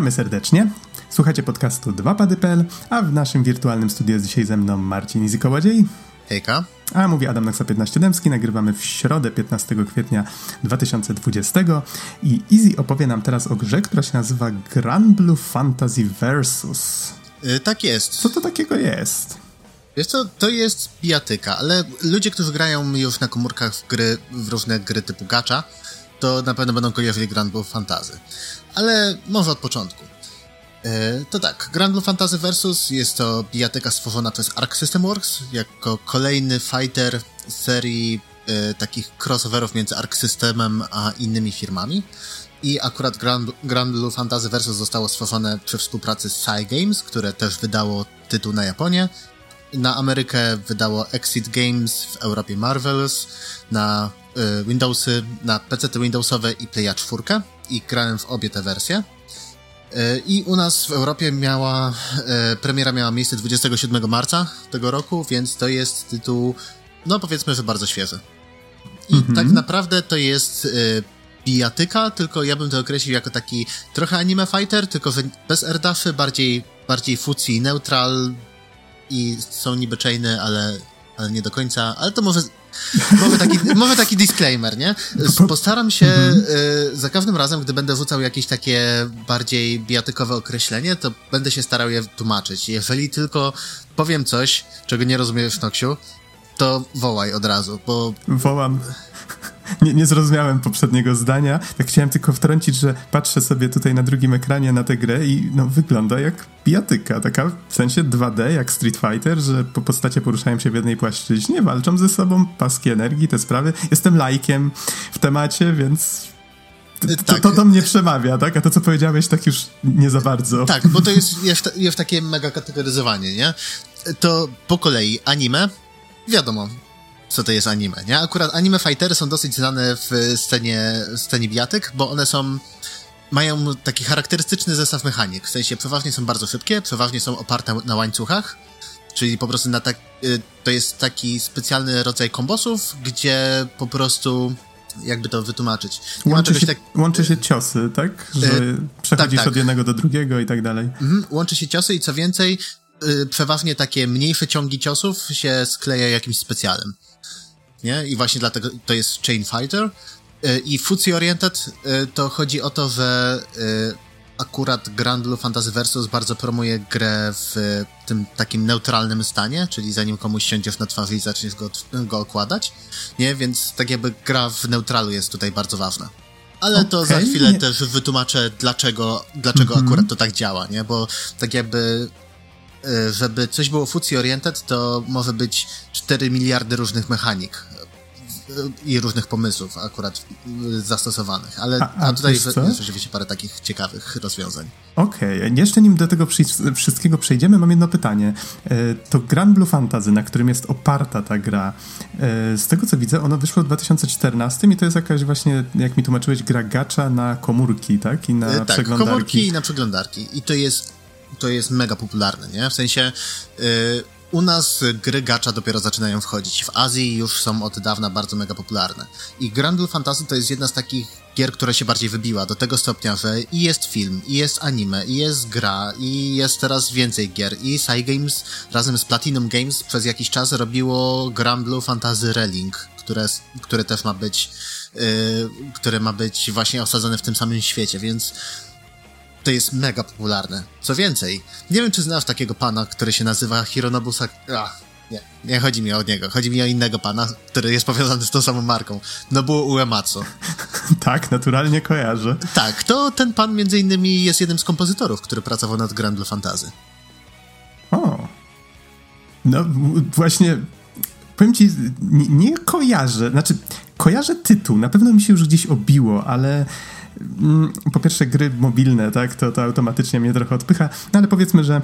Witamy serdecznie. Słuchacie podcastu 2pady.pl, a w naszym wirtualnym studiu jest dzisiaj ze mną Marcin Izikołodziej. Hejka. A mówi Adam Naksa 15 Dębski. Nagrywamy w środę 15 kwietnia 2020 i Easy opowie nam teraz o grze, która się nazywa Grand Blue Fantasy Versus. Yy, tak jest. Co to takiego jest? Wiesz co, to jest bijatyka, ale ludzie, którzy grają już na komórkach w, gry, w różne gry typu gacha, to na pewno będą kojarzyli Grand Blue Fantasy. Ale może od początku. E, to tak, Grand Blue Fantasy Versus jest to bijatyka stworzona przez Arc System Works jako kolejny fighter serii e, takich crossoverów między Arc Systemem a innymi firmami. I akurat Grand, Grand Blue Fantasy Versus zostało stworzone przy współpracy z Psy Games, które też wydało tytuł na Japonię. Na Amerykę wydało Exit Games, w Europie Marvels, na y, Windowsy, na PC Windowsowe i Playa 4 i grałem w obie te wersje. I u nas w Europie miała, e, premiera miała miejsce 27 marca tego roku, więc to jest tytuł, no powiedzmy, że bardzo świeży. I -hmm. tak naprawdę to jest e, bijatyka, tylko ja bym to określił jako taki trochę anime fighter, tylko bez erdafy, bardziej, bardziej fucji neutral i są niby chainy, ale, ale nie do końca, ale to może może taki, może taki disclaimer, nie? Postaram się mhm. y, za każdym razem, gdy będę rzucał jakieś takie bardziej bijatykowe określenie, to będę się starał je tłumaczyć. Jeżeli tylko powiem coś, czego nie rozumiesz, Noksiu, to wołaj od razu, bo... Wołam nie, nie zrozumiałem poprzedniego zdania. Tak chciałem tylko wtrącić, że patrzę sobie tutaj na drugim ekranie na tę grę i no, wygląda jak bijatyka, taka w sensie 2D, jak Street Fighter, że po postacie poruszają się w jednej płaszczyźnie, walczą ze sobą, paski energii, te sprawy. Jestem lajkiem w temacie, więc to, tak. to, to mnie przemawia, tak? A to, co powiedziałeś, tak już nie za bardzo. Tak, bo to jest, jest, jest takie mega kategoryzowanie, nie? To po kolei anime, wiadomo, co to jest anime, nie? Akurat anime fightery są dosyć znane w scenie, scenie bijatyk, bo one są mają taki charakterystyczny zestaw mechanik, w sensie przeważnie są bardzo szybkie, przeważnie są oparte na łańcuchach, czyli po prostu na tak, y, to jest taki specjalny rodzaj kombosów, gdzie po prostu jakby to wytłumaczyć. łączy się, tak... łączy się ciosy, tak? Że yy, przechodzisz tak, tak. od jednego do drugiego i tak dalej. Mhm, łączy się ciosy i co więcej, przeważnie takie mniejsze ciągi ciosów się skleja jakimś specjalem nie? I właśnie dlatego to jest Chain Fighter. E, I Futsi Oriented e, to chodzi o to, że akurat Grand Blue Fantasy Versus bardzo promuje grę w tym takim neutralnym stanie, czyli zanim komuś siądziesz na twarzy i zaczniesz go, go okładać, nie? Więc tak jakby gra w neutralu jest tutaj bardzo ważna. Ale okay. to za chwilę też wytłumaczę, dlaczego, dlaczego mm -hmm. akurat to tak działa, nie? Bo tak jakby żeby coś było fucji oriented, to może być 4 miliardy różnych mechanik e, i różnych pomysłów akurat e, zastosowanych, ale a, a, a tutaj jest rzeczywiście parę takich ciekawych rozwiązań. Okej, okay. jeszcze nim do tego wszystkiego przejdziemy, mam jedno pytanie. To Grand Blue Fantasy, na którym jest oparta ta gra, z tego co widzę, ono wyszło w 2014 i to jest jakaś właśnie, jak mi tłumaczyłeś, gra gacza na komórki, tak? I na tak, przeglądarki. komórki i na przeglądarki. I to jest to jest mega popularne, nie? W sensie yy, u nas gry gacza dopiero zaczynają wchodzić. W Azji już są od dawna bardzo mega popularne. I Grand Blue Fantasy to jest jedna z takich gier, która się bardziej wybiła do tego stopnia, że i jest film, i jest anime, i jest gra, i jest teraz więcej gier. I Psy Games razem z Platinum Games przez jakiś czas robiło Grand Blue Fantasy Relink, które, które też ma być, yy, które ma być właśnie osadzone w tym samym świecie, więc to jest mega popularne. Co więcej, nie wiem, czy znasz takiego pana, który się nazywa Hironobu Sak... Ach, nie, nie chodzi mi o niego. Chodzi mi o innego pana, który jest powiązany z tą samą marką. Nobuo Uematsu. tak, naturalnie kojarzę. Tak, to ten pan między innymi jest jednym z kompozytorów, który pracował nad Grand Blue Fantasy. O. No, właśnie powiem ci, nie, nie kojarzę, znaczy kojarzę tytuł, na pewno mi się już gdzieś obiło, ale po pierwsze gry mobilne, tak, to, to automatycznie mnie trochę odpycha, no ale powiedzmy, że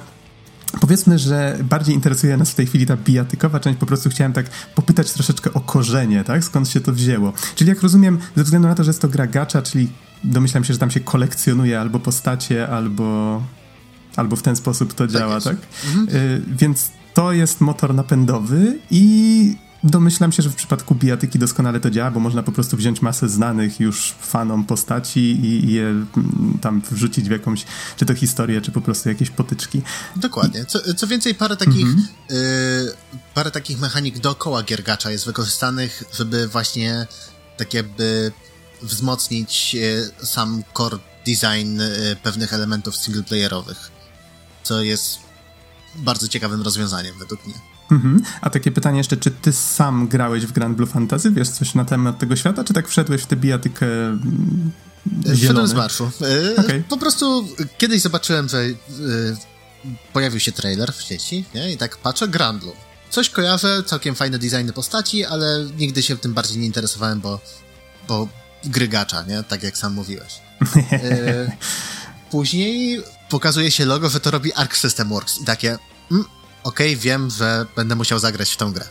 Powiedzmy, że bardziej interesuje nas w tej chwili ta bijatykowa część, po prostu chciałem tak popytać troszeczkę o korzenie, tak? Skąd się to wzięło. Czyli jak rozumiem, ze względu na to, że jest to gra gacza, czyli domyślam się, że tam się kolekcjonuje albo postacie, albo, albo w ten sposób to tak działa, jest. tak? Mhm. Y, więc to jest motor napędowy i Domyślam się, że w przypadku bijatyki doskonale to działa, bo można po prostu wziąć masę znanych już fanom postaci i je mm, tam wrzucić w jakąś, czy to historię, czy po prostu jakieś potyczki. Dokładnie. Co, co więcej, parę takich, mhm. y, parę takich mechanik dookoła giergacza jest wykorzystanych, żeby właśnie tak jakby wzmocnić y, sam core design y, pewnych elementów singleplayerowych, co jest bardzo ciekawym rozwiązaniem według mnie. Mhm. A takie pytanie jeszcze, czy ty sam grałeś w Grand Blue Fantasy? Wiesz coś na temat tego świata, czy tak wszedłeś w tę bijatykę mm, Wszedłem z marszu. E, okay. Po prostu kiedyś zobaczyłem, że e, pojawił się trailer w sieci nie? i tak patrzę, Grand Blue. Coś kojarzę, całkiem fajne designy postaci, ale nigdy się tym bardziej nie interesowałem, bo, bo gry gacza, nie? Tak jak sam mówiłeś. E, później pokazuje się logo, że to robi Arc System Works i takie... Mm, okej, okay, wiem, że będę musiał zagrać w tą grę.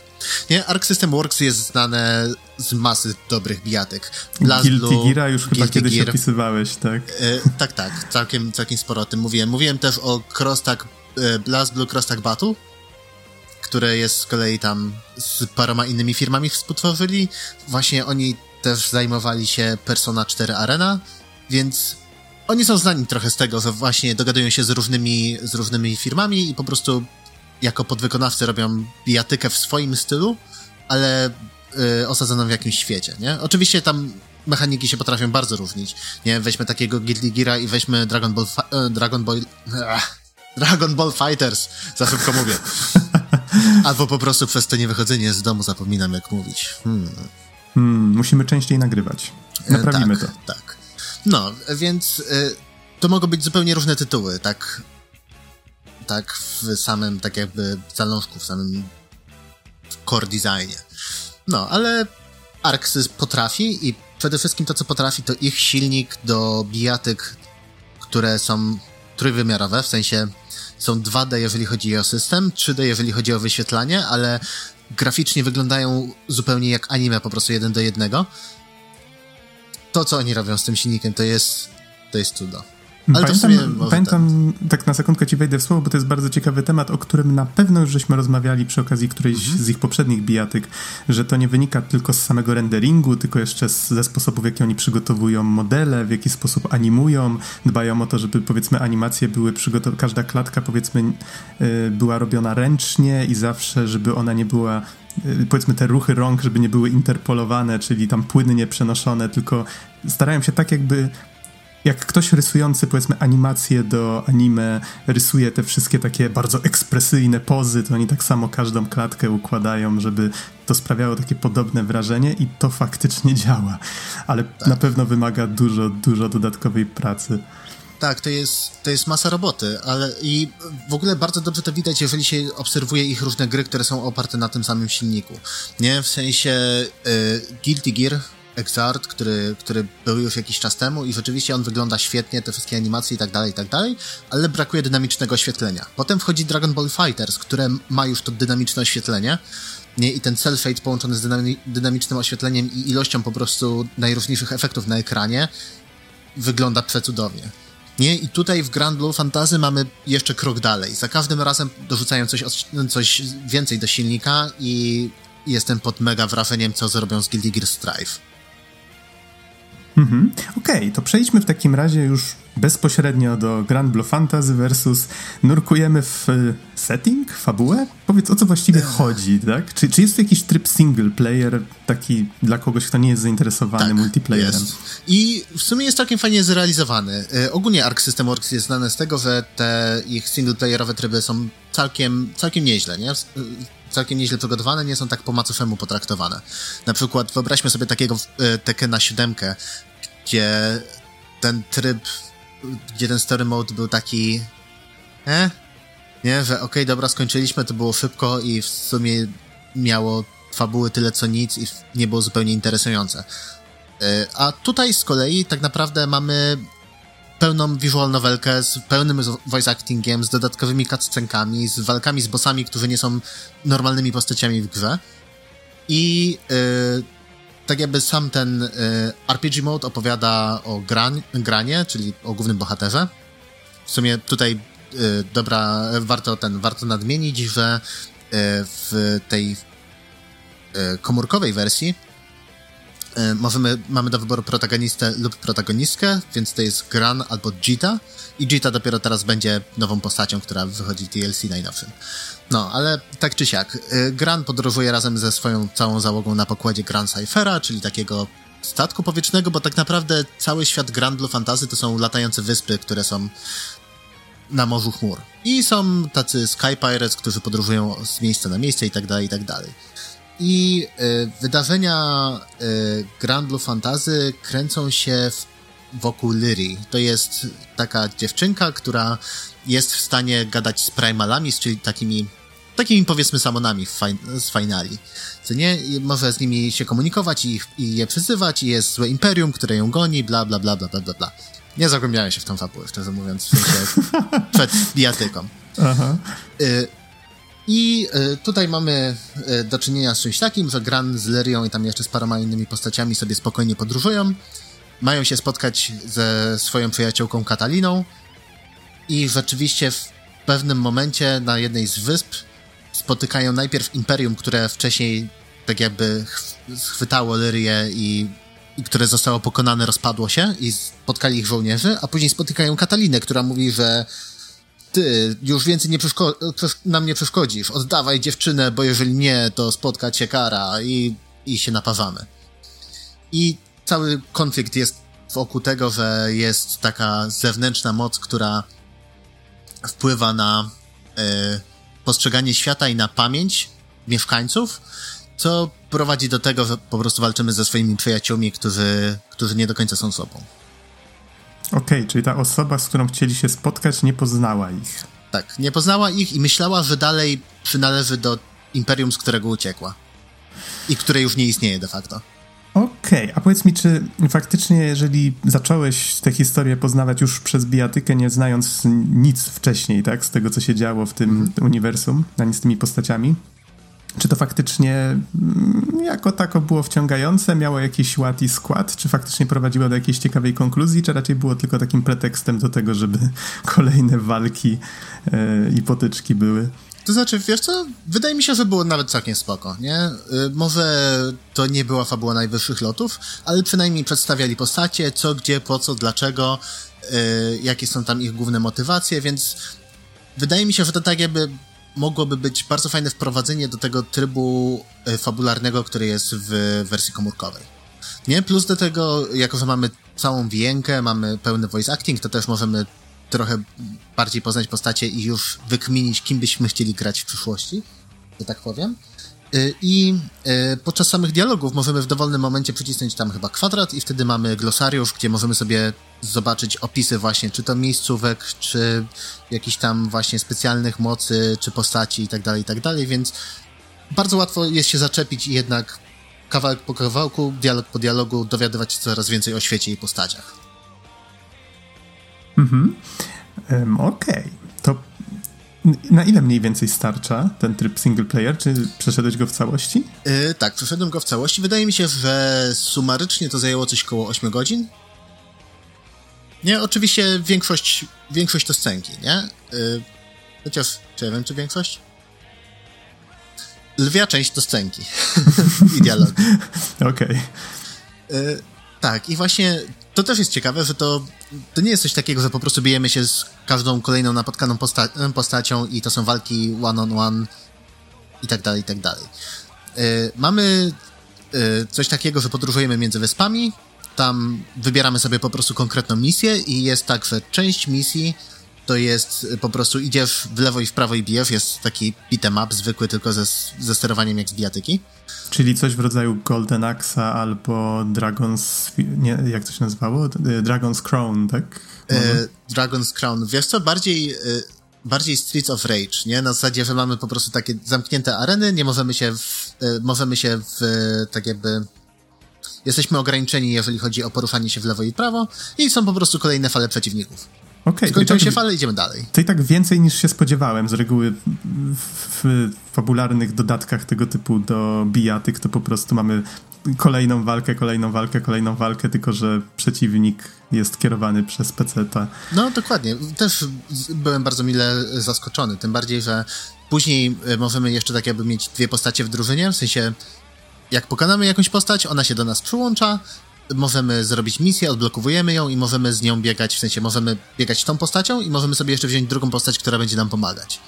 Nie, Arc System Works jest znane z masy dobrych bijatek. Guilty Gear już chyba kiedyś Gear. opisywałeś, tak? E, tak, tak, całkiem, całkiem sporo o tym mówiłem. Mówiłem też o Crosstack, e, Blast Blue Crosstack Battle, które jest z kolei tam z paroma innymi firmami współtworzyli. Właśnie oni też zajmowali się Persona 4 Arena, więc oni są znani trochę z tego, że właśnie dogadują się z różnymi, z różnymi firmami i po prostu jako podwykonawcy robią bijatykę w swoim stylu, ale y, osadzoną w jakimś świecie, nie? Oczywiście tam mechaniki się potrafią bardzo różnić, nie? Weźmy takiego Guilty Geara i weźmy Dragon Ball... Fi- Dragon Ball... Dragon Ball Fighters, za szybko mówię. Albo po prostu przez to niewychodzenie z domu zapominam, jak mówić. Hmm. Hmm, musimy częściej nagrywać. E, Naprawimy tak, to. Tak. No, więc y, to mogą być zupełnie różne tytuły, tak? Tak w samym, tak jakby zalążku, w samym core designie. No, ale Arxis potrafi i przede wszystkim to, co potrafi, to ich silnik do bijatyk, które są trójwymiarowe, w sensie są 2D, jeżeli chodzi o system, 3D, jeżeli chodzi o wyświetlanie, ale graficznie wyglądają zupełnie jak anime, po prostu jeden do jednego. To, co oni robią z tym silnikiem, to jest, to jest cudo. Ale pamiętam, pamiętam tak. tak na sekundkę ci wejdę w słowo, bo to jest bardzo ciekawy temat, o którym na pewno już żeśmy rozmawiali przy okazji którejś mhm. z ich poprzednich bijatyk, że to nie wynika tylko z samego renderingu, tylko jeszcze z, ze sposobów, w jaki oni przygotowują modele, w jaki sposób animują, dbają o to, żeby powiedzmy animacje były przygotowane, każda klatka powiedzmy yy, była robiona ręcznie i zawsze, żeby ona nie była y, powiedzmy te ruchy rąk, żeby nie były interpolowane, czyli tam płynnie przenoszone, tylko starają się tak jakby jak ktoś rysujący, powiedzmy, animacje do anime rysuje te wszystkie takie bardzo ekspresyjne pozy, to oni tak samo każdą klatkę układają, żeby to sprawiało takie podobne wrażenie i to faktycznie działa. Ale tak. na pewno wymaga dużo, dużo dodatkowej pracy. Tak, to jest, to jest masa roboty, ale i w ogóle bardzo dobrze to widać, jeżeli się obserwuje ich różne gry, które są oparte na tym samym silniku. Nie, w sensie y, Guilty Gear Exart, który, który był już jakiś czas temu i rzeczywiście on wygląda świetnie, te wszystkie animacje i tak dalej, i tak dalej, ale brakuje dynamicznego oświetlenia. Potem wchodzi Dragon Ball Fighters, które ma już to dynamiczne oświetlenie, nie? I ten cel fade połączony z dynamicznym oświetleniem i ilością po prostu najróżniejszych efektów na ekranie wygląda przecudownie. Nie? I tutaj w Grand Blue Fantasy mamy jeszcze krok dalej. Za każdym razem dorzucają coś, coś więcej do silnika i jestem pod mega wrażeniem, co zrobią z Guilty Gear Strive. Mhm. Okej, okay, to przejdźmy w takim razie już bezpośrednio do Grand Blue Fantasy versus nurkujemy w e, setting, fabułę? Powiedz, o co właściwie chodzi, tak? Czy, czy jest jakiś tryb single player taki dla kogoś, kto nie jest zainteresowany tak, multiplayerem? Jest. I w sumie jest całkiem fajnie zrealizowany. E, ogólnie Arc System Works jest znane z tego, że te ich singleplayerowe tryby są całkiem, całkiem nieźle, nie? całkiem nieźle przygotowane, nie są tak po macoszemu potraktowane. Na przykład wyobraźmy sobie takiego e, Tekena 7, gdzie ten tryb, gdzie ten story mode był taki eh? Nie, że okej, okay, dobra, skończyliśmy, to było szybko i w sumie miało fabuły tyle co nic i nie było zupełnie interesujące. E, a tutaj z kolei tak naprawdę mamy pełną visual novelkę z pełnym voice actingiem, z dodatkowymi cutscenkami, z walkami z bossami, którzy nie są normalnymi postaciami w grze. I yy, tak jakby sam ten y, RPG mode opowiada o gran, granie, czyli o głównym bohaterze. W sumie tutaj y, dobra, warto ten, warto nadmienić, że y, w tej komórkowej wersji możemy, mamy do wyboru protagonistę lub protagonistkę, więc to jest Gran albo Jita i Jita dopiero teraz będzie nową postacią, która wychodzi w DLC najnowszym. No, ale tak czy siak, Gran podróżuje razem ze swoją całą załogą na pokładzie Grand Cyphera, czyli takiego statku powietrznego, bo tak naprawdę cały świat Grand Blue Fantasy to są latające wyspy, które są na Morzu Chmur. I są tacy Sky Pirates, którzy podróżują z miejsca na miejsce i tak dalej, i tak dalej. I y, wydarzenia y, Grand Blue Fantasy kręcą się w, wokół Lyri. To jest taka dziewczynka, która jest w stanie gadać z primalami, czyli takimi takimi powiedzmy samonami z finali. Co nie? Może z nimi się komunikować i, i je przyzywać i jest złe imperium, które ją goni, bla bla bla bla bla bla bla. Nie zagłębiałem się w tą fabułę, szczerze mówiąc, w sensie przed bijatyką. Aha. Y i y, tutaj mamy y, do czynienia z czymś takim, że Gran z Lerią i tam jeszcze z paroma innymi postaciami sobie spokojnie podróżują. Mają się spotkać ze swoją przyjaciółką Kataliną i rzeczywiście w pewnym momencie na jednej z wysp spotykają najpierw Imperium, które wcześniej tak jakby schwytało Lyrię i, i które zostało pokonane, rozpadło się i spotkali ich żołnierzy, a później spotykają Katalinę, która mówi, że ty już więcej nie nam nie przeszkodzisz, oddawaj dziewczynę, bo jeżeli nie, to spotka cię kara i, i się naparzamy. I cały konflikt jest wokół tego, że jest taka zewnętrzna moc, która wpływa na y, postrzeganie świata i na pamięć mieszkańców, co prowadzi do tego, że po prostu walczymy ze swoimi przyjaciółmi, którzy, którzy nie do końca są sobą. Okej, okay, czyli ta osoba, z którą chcieli się spotkać, nie poznała ich. Tak, nie poznała ich i myślała, że dalej przynależy do imperium, z którego uciekła. I które już nie istnieje de facto. Okej, okay, a powiedz mi, czy faktycznie, jeżeli zacząłeś tę historię poznawać już przez bijatykę, nie znając nic wcześniej, tak, z tego, co się działo w tym mm. uniwersum, ani z tymi postaciami, czy to faktycznie mm, jako tako było wciągające, miało jakiś ład i skład, czy faktycznie prowadziło do jakiejś ciekawej konkluzji, czy raczej było tylko takim pretekstem do tego, żeby kolejne walki e, i potyczki były? To znaczy, wiesz co, wydaje mi się, że było nawet całkiem spoko, nie? Y, może to nie była fabuła najwyższych lotów, ale przynajmniej przedstawiali postacie, co, gdzie, po co, dlaczego, y, jakie są tam ich główne motywacje, więc wydaje mi się, że to tak jakby mogłoby być bardzo fajne wprowadzenie do tego trybu y, fabularnego, który jest w wersji komórkowej. Nie? Plus do tego, jako że mamy całą wienkę, mamy pełny voice acting, to też możemy trochę bardziej poznać postacie i już wykminić, kim byśmy chcieli grać w przyszłości, że tak powiem. Y, I y, podczas samych dialogów możemy w dowolnym momencie przycisnąć tam chyba kwadrat i wtedy mamy glosariusz, gdzie możemy sobie zobaczyć opisy właśnie, czy to miejscówek, czy jakichś tam właśnie specjalnych mocy, czy postaci i tak dalej, i tak dalej, więc bardzo łatwo jest się zaczepić i jednak kawałek po kawałku, dialog po dialogu dowiadywać się coraz więcej o świecie i postaciach. Mhm. Um, Okej. Okay. To na ile mniej więcej starcza ten tryb single player? Czy przeszedłeś go w całości? Yy, tak, przeszedłem go w całości. Wydaje mi się, że sumarycznie to zajęło coś koło 8 godzin. Nie, oczywiście większość, większość to scenki, nie? Yy, chociaż, czy ja wiem, czy większość? Lwia część to scenki i dialogi. Okej. Okay. Yy, tak, i właśnie to też jest ciekawe, że to, to nie jest coś takiego, że po prostu bijemy się z każdą kolejną napotkaną posta postacią i to są walki one-on-one on one i tak dalej, i tak dalej. Yy, mamy yy, coś takiego, że podróżujemy między wyspami, tam wybieramy sobie po prostu konkretną misję i jest tak, że część misji to jest po prostu idziesz w lewo i w prawo i bijesz, jest taki beat'em up zwykły, tylko ze, ze sterowaniem jak z bijatyki. Czyli coś w rodzaju Golden Axa albo Dragon's, nie, jak to się nazywało? E, Dragon's Crown, tak? E, Dragon's Crown. Wiesz co, bardziej, e, bardziej Streets of Rage, nie? Na zasadzie, że mamy po prostu takie zamknięte areny, nie możemy się w, e, możemy się w, tak jakby jesteśmy ograniczeni, jeżeli chodzi o poruszanie się w lewo i prawo i są po prostu kolejne fale przeciwników. Okay, Skończą tak, się fale, idziemy dalej. To i tak więcej niż się spodziewałem. Z reguły w, w fabularnych dodatkach tego typu do bijatyk to po prostu mamy kolejną walkę, kolejną walkę, kolejną walkę, tylko że przeciwnik jest kierowany przez peceta. No dokładnie. Też byłem bardzo mile zaskoczony, tym bardziej, że później e, możemy jeszcze tak jakby mieć dwie postacie w drużynie, w sensie jak pokonamy jakąś postać, ona się do nas przyłącza, możemy zrobić misję, odblokowujemy ją i możemy z nią biegać, w sensie możemy biegać tą postacią i możemy sobie jeszcze wziąć drugą postać, która będzie nam pomagać.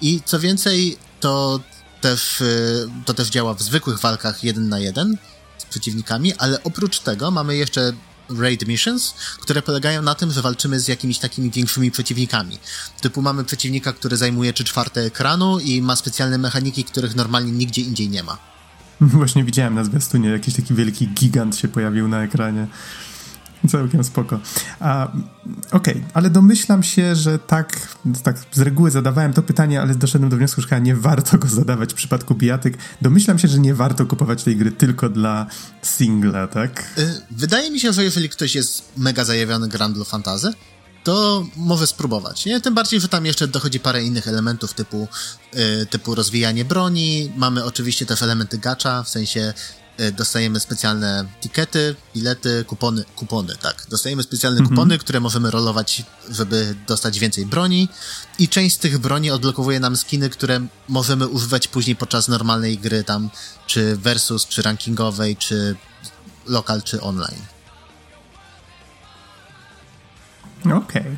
I co więcej, to też, y, to też działa w zwykłych walkach jeden na jeden z przeciwnikami, ale oprócz tego mamy jeszcze raid missions, które polegają na tym, że walczymy z jakimiś takimi większymi przeciwnikami. Typu mamy przeciwnika, który zajmuje 3 czwarte ekranu i ma specjalne mechaniki, których normalnie nigdzie indziej nie ma. Właśnie widziałem na zwiastunie, jakiś taki wielki gigant się pojawił na ekranie. Całkiem spoko. Okej, okay, ale domyślam się, że tak, tak z reguły zadawałem to pytanie, ale doszedłem do wniosku, że chyba nie warto go zadawać w przypadku bijatyk. Domyślam się, że nie warto kupować tej gry tylko dla singla, tak? Y, wydaje mi się, że jeżeli ktoś jest mega zajawiony Grandlo Fantazy, to może spróbować. Nie? Tym bardziej, że tam jeszcze dochodzi parę innych elementów typu, yy, typu rozwijanie broni. Mamy oczywiście też elementy gacza, w sensie yy, dostajemy specjalne tikety, bilety, kupony, kupony, tak. Dostajemy specjalne mhm. kupony, które możemy rolować, żeby dostać więcej broni i część z tych broni odblokowuje nam skiny, które możemy używać później podczas normalnej gry tam, czy versus, czy rankingowej, czy lokal, czy online. Okej. Okay.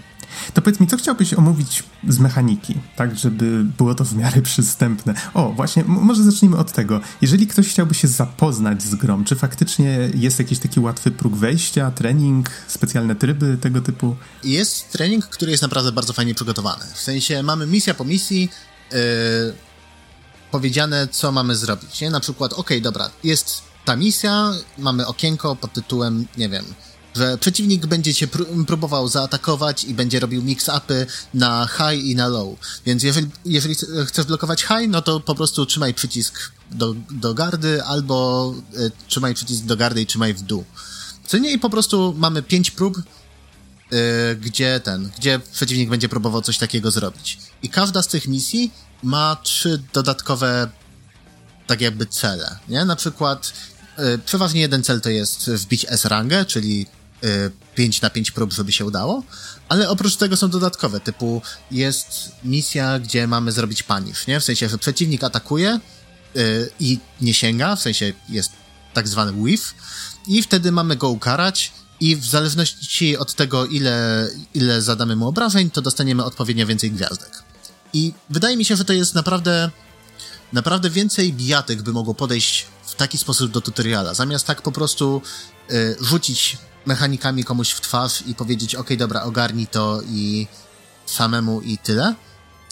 To powiedz mi, co chciałbyś omówić z mechaniki, tak, żeby było to w miarę przystępne? O, właśnie, może zacznijmy od tego. Jeżeli ktoś chciałby się zapoznać z grą, czy faktycznie jest jakiś taki łatwy próg wejścia, trening, specjalne tryby tego typu? Jest trening, który jest naprawdę bardzo fajnie przygotowany. W sensie mamy misja po misji, yy, powiedziane, co mamy zrobić, nie? Na przykład, okej, okay, dobra, jest ta misja, mamy okienko pod tytułem, nie wiem, że przeciwnik będzie cię pró próbował zaatakować i będzie robił mix-upy na high i na low. Więc jeżeli, jeżeli chcesz blokować high, no to po prostu trzymaj przycisk do, do gardy albo y, trzymaj przycisk do gardy i trzymaj w dół. Co nie, i po prostu mamy pięć prób, y, gdzie ten, gdzie przeciwnik będzie próbował coś takiego zrobić. I każda z tych misji ma trzy dodatkowe tak jakby cele, nie? Na przykład y, przeważnie jeden cel to jest wbić S-rangę, czyli 5 na 5 prób, żeby się udało, ale oprócz tego są dodatkowe, typu jest misja, gdzie mamy zrobić panisz, nie? W sensie, że przeciwnik atakuje yy, i nie sięga, w sensie jest tak zwany whiff i wtedy mamy go ukarać i w zależności od tego, ile, ile zadamy mu obrażeń, to dostaniemy odpowiednio więcej gwiazdek. I wydaje mi się, że to jest naprawdę naprawdę więcej bijatek by mogło podejść w taki sposób do tutoriala, zamiast tak po prostu y, rzucić mechanikami komuś w twarz i powiedzieć, ok, dobra, ogarnij to i samemu i tyle,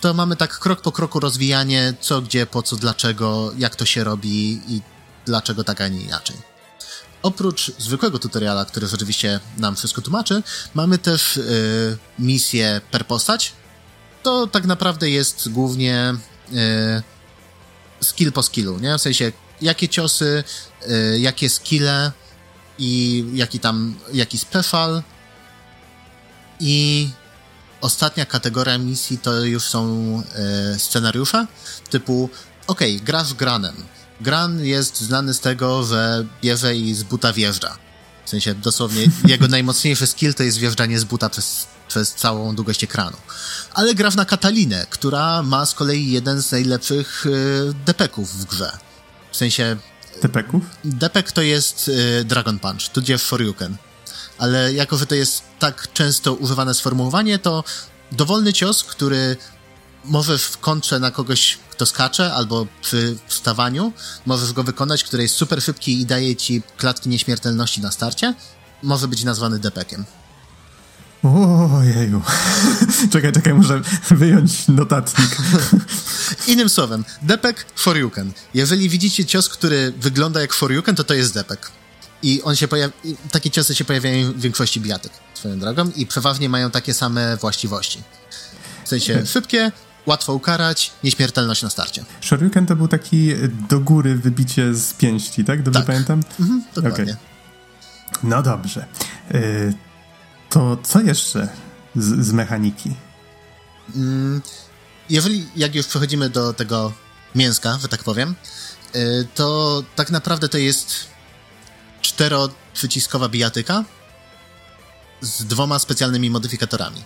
to mamy tak krok po kroku rozwijanie, co, gdzie, po co, dlaczego, jak to się robi i dlaczego tak, a nie inaczej. Oprócz zwykłego tutoriala, który rzeczywiście nam wszystko tłumaczy, mamy też yy, misję per postać. To tak naprawdę jest głównie yy, skill po skillu, nie? W sensie, jakie ciosy, yy, jakie skille, i jaki tam, jaki special i ostatnia kategoria misji to już są e, scenariusze typu okej, okay, grasz granem. Gran jest znany z tego, że bierze i z buta wjeżdża. W sensie dosłownie jego najmocniejszy skill to jest wjeżdżanie z buta przez, przez całą długość ekranu. Ale grasz na Katalinę, która ma z kolei jeden z najlepszych e, depeków w grze. W sensie Depeków? Depek to jest y, Dragon Punch, tudzież Shoryuken. Ale jako, że to jest tak często używane sformułowanie, to dowolny cios, który możesz w kontrze na kogoś, kto skacze, albo przy wstawaniu, możesz go wykonać, który jest super szybki i daje ci klatki nieśmiertelności na starcie, może być nazwany depekiem. Ojeju. czekaj, czekaj, muszę wyjąć notatnik. Innym słowem, depek Shoryuken. Jeżeli widzicie cios, który wygląda jak Shoryuken, to to jest depek. I on się pojawia, takie ciosy się pojawiają w większości bijatek, swoją drogą, i przeważnie mają takie same właściwości. W sensie szybkie, łatwo ukarać, nieśmiertelność na starcie. Shoryuken to był taki do góry wybicie z pięści, tak? Dobrze tak. pamiętam? Mhm, dokładnie. Okay. No dobrze. Y to co jeszcze z, z mechaniki? Mm, jeżeli, jak już przechodzimy do tego mięska, że tak powiem, y, to tak naprawdę to jest czteroprzyciskowa bijatyka z dwoma specjalnymi modyfikatorami.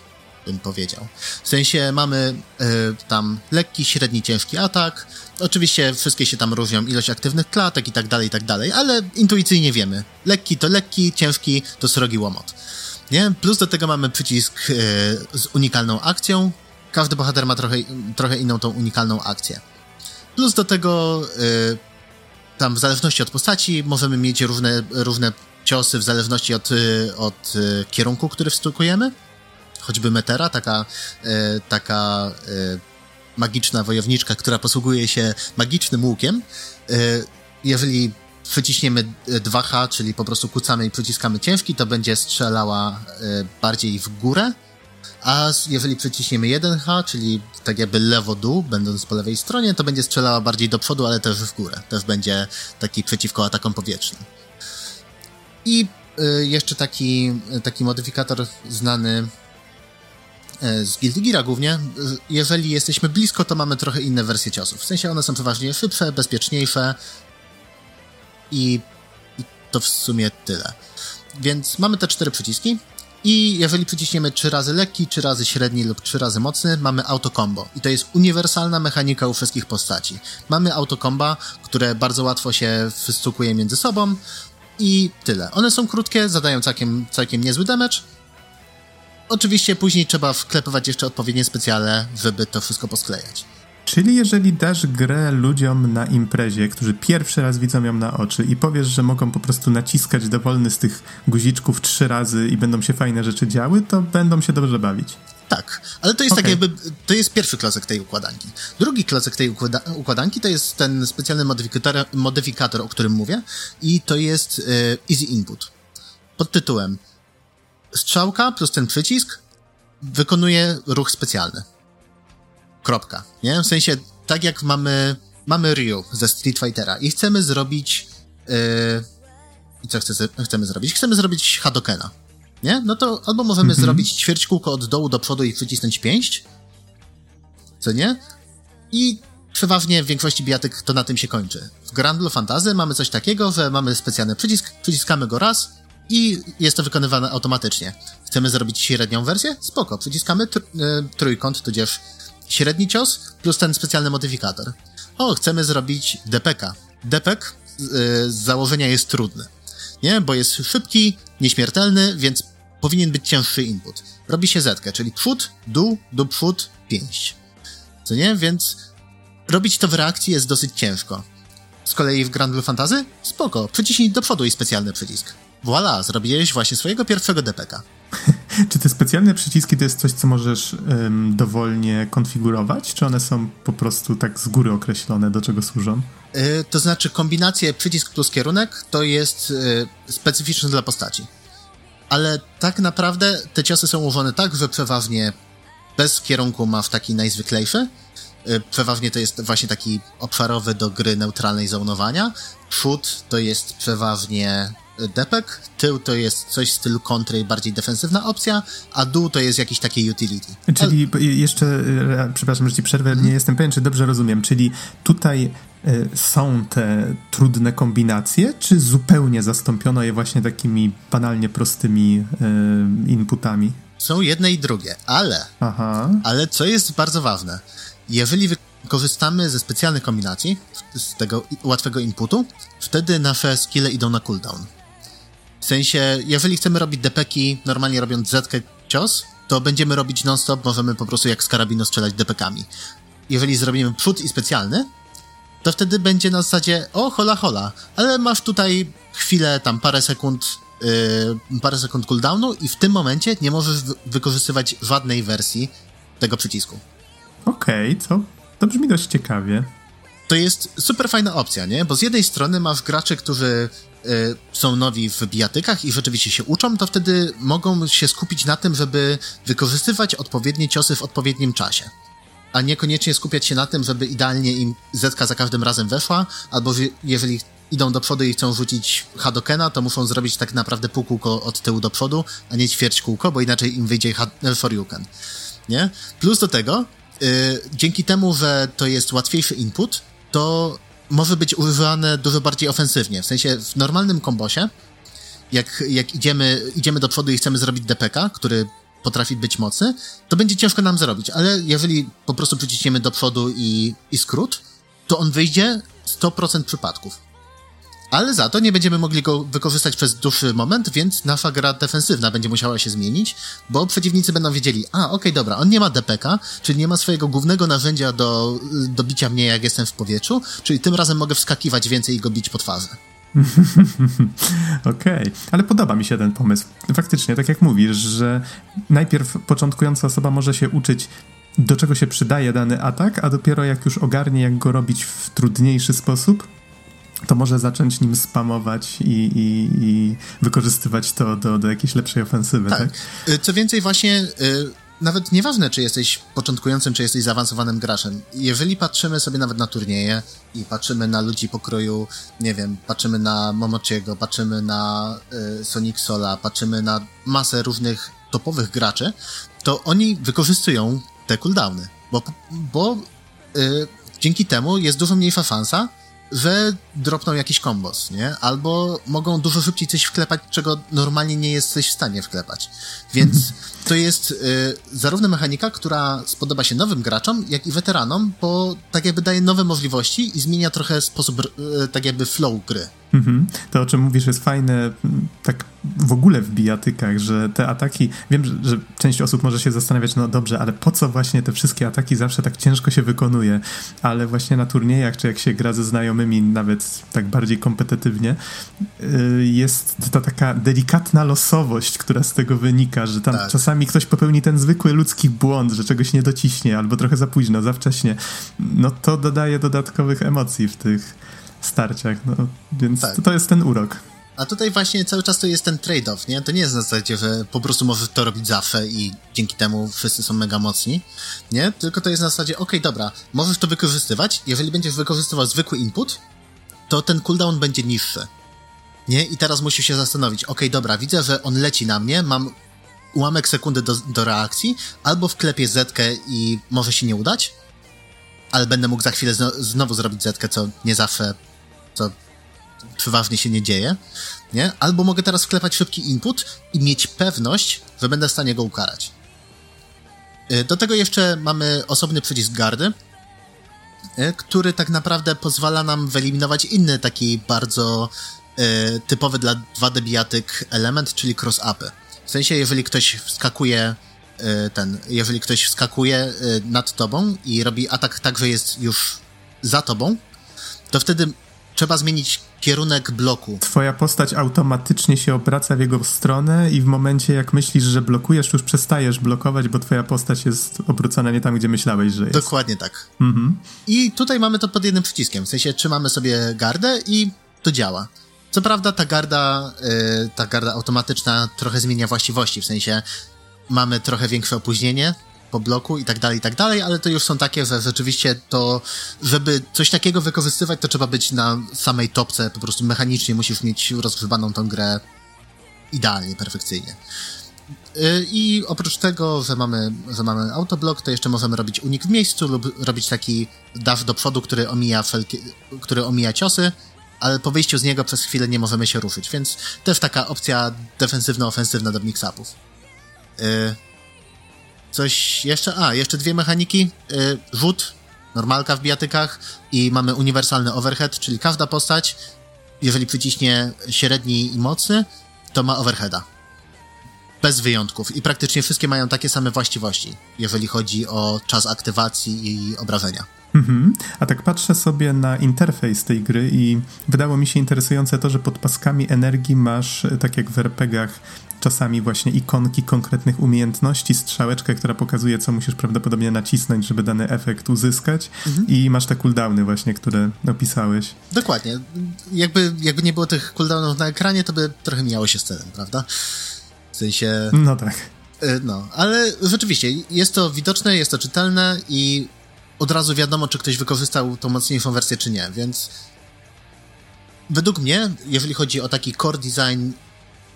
bym powiedział. W sensie mamy y, tam lekki, średni, ciężki atak. Oczywiście wszystkie się tam różnią, ilość aktywnych klatek i tak dalej, i tak dalej, ale intuicyjnie wiemy. Lekki to lekki, ciężki to srogi łomot. Nie? Plus do tego mamy przycisk y, z unikalną akcją. Każdy bohater ma trochę, trochę inną tą unikalną akcję. Plus do tego y, tam w zależności od postaci możemy mieć różne, różne ciosy w zależności od, od kierunku, który wstukujemy choćby Metera, taka, e, taka e, magiczna wojowniczka, która posługuje się magicznym łukiem. E, jeżeli przyciśniemy 2H, czyli po prostu kucamy i przyciskamy ciężki, to będzie strzelała bardziej w górę, a jeżeli przyciśniemy 1H, czyli tak jakby lewo-dół, będąc po lewej stronie, to będzie strzelała bardziej do przodu, ale też w górę. Też będzie taki przeciwko atakom powietrznym. I jeszcze taki, taki modyfikator znany E, z Guilty Gear głównie. E, jeżeli jesteśmy blisko, to mamy trochę inne wersje ciosów. W sensie one są przeważnie szybsze, bezpieczniejsze i, i to w sumie tyle. Więc mamy te cztery przyciski i jeżeli przyciśniemy trzy razy lekki, trzy razy średni lub trzy razy mocny, mamy autokombo. I to jest uniwersalna mechanika u wszystkich postaci. Mamy autokomba, które bardzo łatwo się wystukuje między sobą i tyle. One są krótkie, zadają całkiem, całkiem niezły damage, Oczywiście później trzeba wklepywać jeszcze odpowiednie specjale, żeby to wszystko posklejać. Czyli jeżeli dasz grę ludziom na imprezie, którzy pierwszy raz widzą ją na oczy i powiesz, że mogą po prostu naciskać dowolny z tych guziczków trzy razy i będą się fajne rzeczy działy, to będą się dobrze bawić. Tak, ale to jest okay. tak jakby, to jest pierwszy klocek tej układanki. Drugi klocek tej układa układanki to jest ten specjalny modyfikator, modyfikator, o którym mówię i to jest y, Easy Input. Pod tytułem strzałka plus ten przycisk wykonuje ruch specjalny. Kropka. Nie? W sensie, tak jak mamy, mamy Ryu ze Street Fightera i chcemy zrobić. Yy, I co chce, chcemy zrobić? Chcemy zrobić Hadokena. Nie? No to albo możemy mm -hmm. zrobić ćwierć kółko od dołu do przodu i przycisnąć pięść. Co nie? I przeważnie w większości bijatyk to na tym się kończy. W Grand Fantasy mamy coś takiego, że mamy specjalny przycisk, przyciskamy go raz, i jest to wykonywane automatycznie. Chcemy zrobić średnią wersję? Spoko, przyciskamy tr e, trójkąt, tudzież średni cios plus ten specjalny modyfikator. O, chcemy zrobić DPK. DPK e, z założenia jest trudny, nie? Bo jest szybki, nieśmiertelny, więc powinien być cięższy input. Robi się zetkę, czyli przód, dół, dół, przód, pięść. Co nie? Więc robić to w reakcji jest dosyć ciężko. Z kolei w Grand Blue Fantasy? Spoko, przyciśnij do przodu i specjalny przycisk. Voilà, zrobiłeś właśnie swojego pierwszego DPK. czy te specjalne przyciski to jest coś, co możesz um, dowolnie konfigurować, czy one są po prostu tak z góry określone, do czego służą? Yy, to znaczy kombinację przycisk plus kierunek to jest yy, specyficzne dla postaci. Ale tak naprawdę te ciosy są ułożone tak, że przeważnie bez kierunku masz taki najzwyklejszy, yy, przeważnie to jest właśnie taki obszarowy do gry neutralnej zonowania. Przód to jest przeważnie depek, tył to jest coś w stylu kontry, bardziej defensywna opcja, a dół to jest jakiś taki utility. Czyli Ale... jeszcze, e, przepraszam, że ci przerwę, hmm. nie jestem pewien, czy dobrze rozumiem, czyli tutaj e, są te trudne kombinacje, czy zupełnie zastąpiono je właśnie takimi banalnie prostymi e, inputami? Są jedne i drugie, ale, Aha. ale co jest bardzo ważne, jeżeli korzystamy ze specjalnych kombinacji, z tego łatwego inputu, wtedy nasze skille idą na cooldown. W sensie, jeżeli chcemy robić depeki, normalnie robiąc zetkę cios, to będziemy robić non-stop, możemy po prostu jak z karabinu strzelać depekami. Jeżeli zrobimy przód i specjalny, to wtedy będzie na zasadzie, o hola hola, ale masz tutaj chwilę, tam parę sekund, yy, parę sekund cooldownu i w tym momencie nie możesz wykorzystywać żadnej wersji tego przycisku. Okej, okay, co? To brzmi dość ciekawie. To jest super fajna opcja, nie? Bo z jednej strony masz graczy, którzy są nowi w bijatykach i rzeczywiście się uczą, to wtedy mogą się skupić na tym, żeby wykorzystywać odpowiednie ciosy w odpowiednim czasie. A niekoniecznie skupiać się na tym, żeby idealnie im zetka za każdym razem weszła, albo jeżeli idą do przodu i chcą rzucić Hadokena, to muszą zrobić tak naprawdę pół kółko od tyłu do przodu, a nie ćwierć kółko, bo inaczej im wyjdzie Foryuken. Nie? Plus do tego, yy, dzięki temu, że to jest łatwiejszy input, to może być używane dużo bardziej ofensywnie. W sensie w normalnym kombosie, jak, jak idziemy, idziemy do przodu i chcemy zrobić DPK, który potrafi być mocny, to będzie ciężko nam zrobić, ale jeżeli po prostu przyciśniemy do przodu i, i skrót, to on wyjdzie 100% przypadków. Ale za to nie będziemy mogli go wykorzystać przez dłuższy moment, więc nasza gra defensywna będzie musiała się zmienić, bo przeciwnicy będą wiedzieli, a okej, okay, dobra, on nie ma DPK, czyli nie ma swojego głównego narzędzia do, do bicia mnie, jak jestem w powietrzu, czyli tym razem mogę wskakiwać więcej i go bić po twarzy. Okej, okay. ale podoba mi się ten pomysł. Faktycznie, tak jak mówisz, że najpierw początkująca osoba może się uczyć do czego się przydaje dany atak, a dopiero jak już ogarnie, jak go robić w trudniejszy sposób, to może zacząć nim spamować i, i, i wykorzystywać to do, do jakiejś lepszej ofensywy. Tak. tak? Y, co więcej, właśnie. Y, nawet nieważne, czy jesteś początkującym, czy jesteś zaawansowanym graczem. Jeżeli patrzymy sobie nawet na turnieje i patrzymy na ludzi pokroju, nie wiem, patrzymy na Momochiego, patrzymy na y, Sonic Sola, patrzymy na masę różnych topowych graczy, to oni wykorzystują te cooldowny, bo, bo y, dzięki temu jest dużo mniejsza szansa, że dropną jakiś kombos, nie? Albo mogą dużo szybciej coś wklepać, czego normalnie nie jesteś w stanie wklepać. Więc to jest y, zarówno mechanika, która spodoba się nowym graczom, jak i weteranom, bo tak jakby daje nowe możliwości i zmienia trochę sposób, y, tak jakby flow gry. Mhm. To, o czym mówisz, jest fajne tak w ogóle w bijatykach, że te ataki, wiem, że, że, część osób może się zastanawiać, no dobrze, ale po co właśnie te wszystkie ataki zawsze tak ciężko się wykonuje, ale właśnie na turniejach, czy jak się gra ze znajomymi, nawet tak bardziej kompetytywnie, y, jest ta taka delikatna losowość, która z tego wynika, że tam tak. czasami ktoś popełni ten zwykły ludzki błąd, że czegoś nie dociśnie, albo trochę za późno, za wcześnie, no to dodaje dodatkowych emocji w tych starciach, no, więc tak. to, to jest ten urok. A tutaj właśnie cały czas to jest ten trade-off, nie? To nie jest na zasadzie, że po prostu możesz to robić zawsze i dzięki temu wszyscy są mega mocni, nie? Tylko to jest na zasadzie, okej, okay, dobra, możesz to wykorzystywać, jeżeli będziesz wykorzystywał zwykły input, to ten cooldown będzie niższy, nie? I teraz musisz się zastanowić, okej, okay, dobra, widzę, że on leci na mnie, mam ułamek sekundy do, do reakcji, albo wklepię zetkę i może się nie udać, ale będę mógł za chwilę znowu zrobić zetkę, co nie zawsze, co przeważnie się nie dzieje, nie? Albo mogę teraz wklepać szybki input i mieć pewność, że będę w stanie go ukarać. Y, do tego jeszcze mamy osobny przycisk gardy, y, który tak naprawdę pozwala nam wyeliminować inny taki bardzo y, typowy dla 2D bijatyk element, czyli cross-upy. W sensie, jeżeli ktoś wskakuje ten, jeżeli ktoś wskakuje nad tobą i robi atak tak, że jest już za tobą, to wtedy trzeba zmienić kierunek bloku. Twoja postać automatycznie się obraca w jego stronę i w momencie jak myślisz, że blokujesz, już przestajesz blokować, bo twoja postać jest obrócona nie tam, gdzie myślałeś, że jest. Dokładnie tak. Mhm. I tutaj mamy to pod jednym przyciskiem, w sensie trzymamy sobie gardę i to działa. Co prawda ta garda, yy, ta garda automatyczna trochę zmienia właściwości, w sensie mamy trochę większe opóźnienie, po bloku i tak dalej, i tak dalej, ale to już są takie, że rzeczywiście to, żeby coś takiego wykorzystywać, to trzeba być na samej topce, po prostu mechanicznie musisz mieć rozgrzebaną tą grę idealnie, perfekcyjnie. Y, I oprócz tego, że mamy, że mamy autoblok, to jeszcze możemy robić unik w miejscu lub robić taki dash do przodu, który omija, który omija ciosy, ale po wyjściu z niego przez chwilę nie możemy się ruszyć, więc też taka opcja defensywno-ofensywna do mix-upów. Yy, Coś jeszcze? A, jeszcze dwie mechaniki. Yy, rzut, normalka w bijatykach i mamy uniwersalny overhead, czyli każda postać, jeżeli przyciśnie średni i mocny, to ma overheada. Bez wyjątków. I praktycznie wszystkie mają takie same właściwości, jeżeli chodzi o czas aktywacji i obrażenia. Mhm. A tak patrzę sobie na interfejs tej gry i wydało mi się interesujące to, że pod paskami energii masz, tak jak w RPGach, czasami właśnie ikonki konkretnych umiejętności, strzałeczkę, która pokazuje, co musisz prawdopodobnie nacisnąć, żeby dany efekt uzyskać mhm. i masz te cooldowny właśnie, które opisałeś. Dokładnie. Jakby, jakby nie było tych cooldownów na ekranie, to by trochę mijało się z celem, prawda? W sensie... No tak. Y, no, ale rzeczywiście, jest to widoczne, jest to czytelne i od razu wiadomo, czy ktoś wykorzystał tą mocniejszą wersję, czy nie, więc według mnie, jeżeli chodzi o taki core design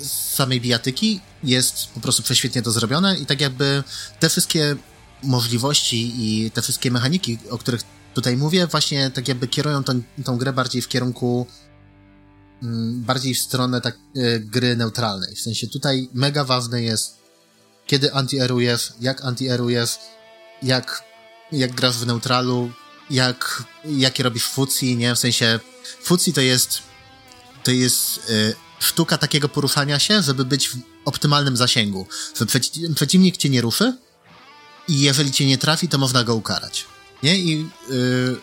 z samej bijatyki jest po prostu prześwietnie to zrobione i tak jakby te wszystkie możliwości i te wszystkie mechaniki, o których tutaj mówię, właśnie tak jakby kierują tą, tą grę bardziej w kierunku mm, bardziej w stronę tak, y, gry neutralnej. W sensie tutaj mega ważne jest kiedy anti-erujesz, jak anti-erujesz, jak, jak grasz w neutralu, jak, jakie robisz fucji, nie? W sensie fucji to jest to jest y, sztuka takiego poruszania się, żeby być w optymalnym zasięgu. Że przeci przeciwnik cię nie ruszy i jeżeli cię nie trafi, to można go ukarać. Nie? I y,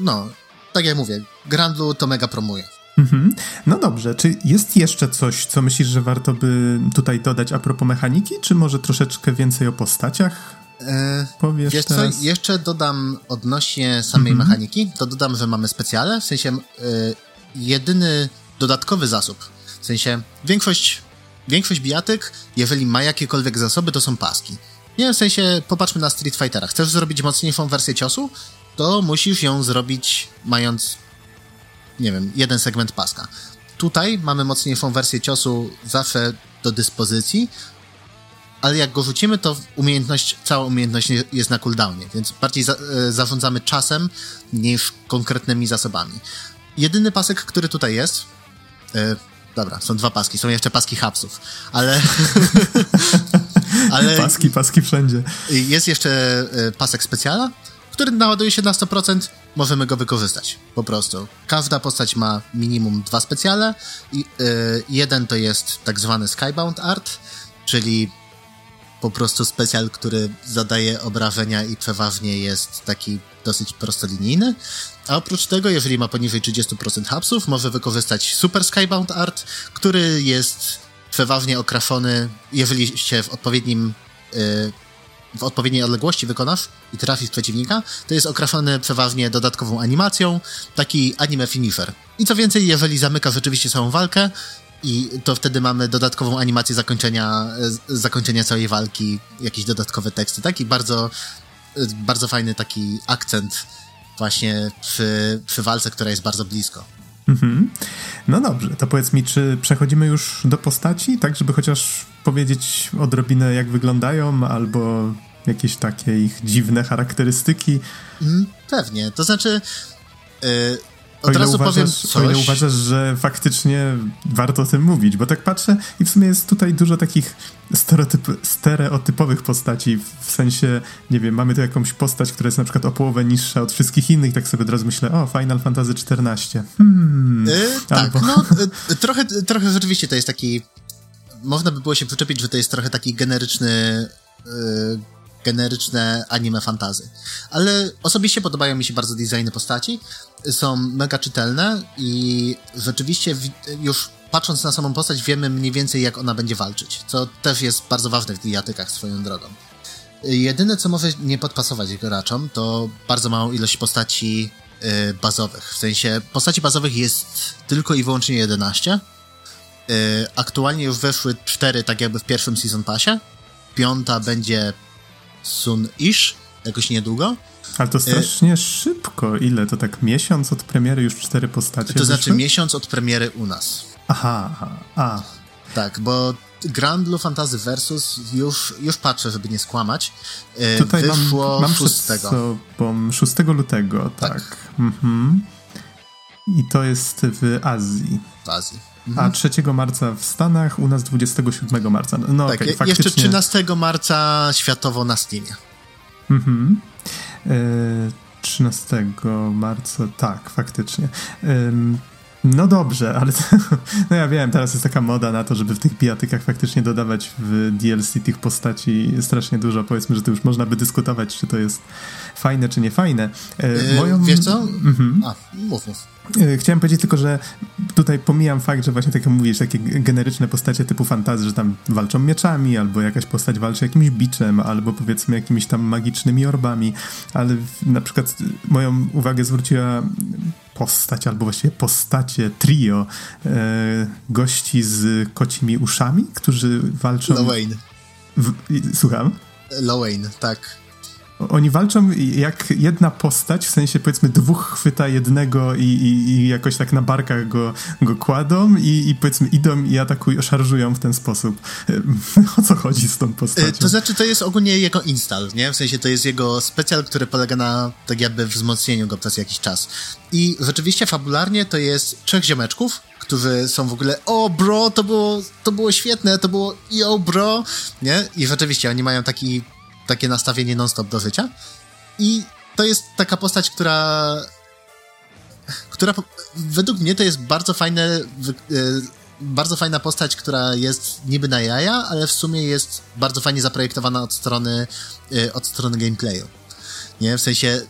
no, tak jak mówię, Grandlu to mega promuje. Mhm. No dobrze, czy jest jeszcze coś, co myślisz, że warto by tutaj dodać a propos mechaniki, czy może troszeczkę więcej o postaciach? E, Powiesz wiesz teraz? co, jeszcze dodam odnośnie samej mhm. mechaniki, to dodam, że mamy specjale, w sensie y, jedyny dodatkowy zasób, w sensie większość, większość bijatyk, jeżeli ma jakiekolwiek zasoby, to są paski. Nie, w sensie popatrzmy na Street Fightera. Chcesz zrobić mocniejszą wersję ciosu, to musisz ją zrobić mając nie wiem, jeden segment paska. Tutaj mamy mocniejszą wersję ciosu zawsze do dyspozycji, ale jak go rzucimy, to umiejętność, cała umiejętność jest na cooldownie, więc bardziej za, e, zarządzamy czasem niż konkretnymi zasobami. Jedyny pasek, który tutaj jest, e, dobra, są dwa paski, są jeszcze paski hapsów, ale... ale paski, paski wszędzie. Jest jeszcze e, pasek specjala, który naładuje się na 100%, możemy go wykorzystać. Po prostu. Każda postać ma minimum dwa specjale. I, yy, jeden to jest tak zwany Skybound Art, czyli po prostu specjal, który zadaje obrażenia i przeważnie jest taki dosyć prostolinijny. A oprócz tego, jeżeli ma poniżej 30% hapsów, może wykorzystać Super Skybound Art, który jest przeważnie okraszony, jeżeli się w odpowiednim yy, w odpowiedniej odległości wykonasz i trafisz przeciwnika, to jest okraszony przeważnie dodatkową animacją, taki anime finisher. I co więcej, jeżeli zamyka rzeczywiście całą walkę, i to wtedy mamy dodatkową animację zakończenia, zakończenia całej walki, jakieś dodatkowe teksty. Taki bardzo, bardzo fajny taki akcent właśnie przy, przy walce, która jest bardzo blisko. Mhm. No dobrze, to powiedz mi, czy przechodzimy już do postaci, tak żeby chociaż powiedzieć odrobinę jak wyglądają, albo jakieś takie ich dziwne charakterystyki? Mm, pewnie, to znaczy... Yy, od razu uważasz, powiem coś. O ile uważasz, że faktycznie warto o tym mówić, bo tak patrzę i w sumie jest tutaj dużo takich stereotyp, stereotypowych postaci, w sensie, nie wiem, mamy tu jakąś postać, która jest na przykład o połowę niższa od wszystkich innych, tak sobie od razu myślę, o, Final Fantasy XIV. Hmm. Yy, tak, no, yy, trochę, trochę rzeczywiście to jest taki, można by było się przyczepić, że to jest trochę taki generyczny yy, generyczne anime fantazy. Ale osobiście podobają mi się bardzo designy postaci, są mega czytelne i rzeczywiście już patrząc na samą postać wiemy mniej więcej jak ona będzie walczyć, co też jest bardzo ważne w dijatykach swoją drogą. Jedyne co może nie podpasować graczom to bardzo małą ilość postaci yy, bazowych. W sensie postaci bazowych jest tylko i wyłącznie 11. Yy, aktualnie już weszły 4 tak jakby w pierwszym Season Passie. Piąta będzie Sun-ish jakoś niedługo. Ale to strasznie y szybko. Ile? To tak miesiąc od premiery już cztery postacie To znaczy miesiąc od premiery u nas. Aha, aha, a. Tak, bo Grand Blue Fantasy Versus już, już patrzę, żeby nie skłamać. Y, Tutaj wyszło mam, mam 6. Sobą 6 lutego, tak. tak. Mhm. I to jest w Azji. W Azji. A 3 marca w Stanach, u nas 27 marca. No, tak, okay, faktycznie... jeszcze 13 marca światowo na Steamie. Mhm. E, 13 marca, tak, faktycznie. E, no dobrze, ale to, no ja wiem, teraz jest taka moda na to, żeby w tych bijatykach faktycznie dodawać w DLC tych postaci strasznie dużo. Powiedzmy, że to już można by dyskutować, czy to jest fajne, czy nie fajne. E, moją... Wiesz co? Mhm. A, mów, mów. E, chciałem powiedzieć tylko, że tutaj pomijam fakt, że właśnie tak jak mówisz, takie generyczne postacie typu fantazy, że tam walczą mieczami, albo jakaś postać walczy jakimś biczem, albo powiedzmy jakimiś tam magicznymi orbami, ale na przykład moją uwagę zwróciła postać, albo właściwie postacie, trio e, gości z kocimi uszami, którzy walczą... Lowain. Słucham? Lowain, tak. Oni walczą jak jedna postać, w sensie powiedzmy dwóch chwyta jednego i, i, i jakoś tak na barkach go, go kładą i, i powiedzmy idą i atakują, szarżują w ten sposób. O co chodzi z tą postacią? To znaczy to jest ogólnie jego install, nie? W sensie to jest jego specjal, który polega na tak jakby wzmocnieniu go przez jakiś czas. I rzeczywiście fabularnie to jest trzech ziomeczków, którzy są w ogóle o bro, to było, to było świetne, to było yo bro, nie? I rzeczywiście oni mają taki, takie nastawienie non-stop do życia. I to jest taka postać, która która według mnie to jest bardzo fajne e, bardzo fajna postać, która jest niby na jaja, ale w sumie jest bardzo fajnie zaprojektowana od strony e, od strony gameplayu. Nie? W sensie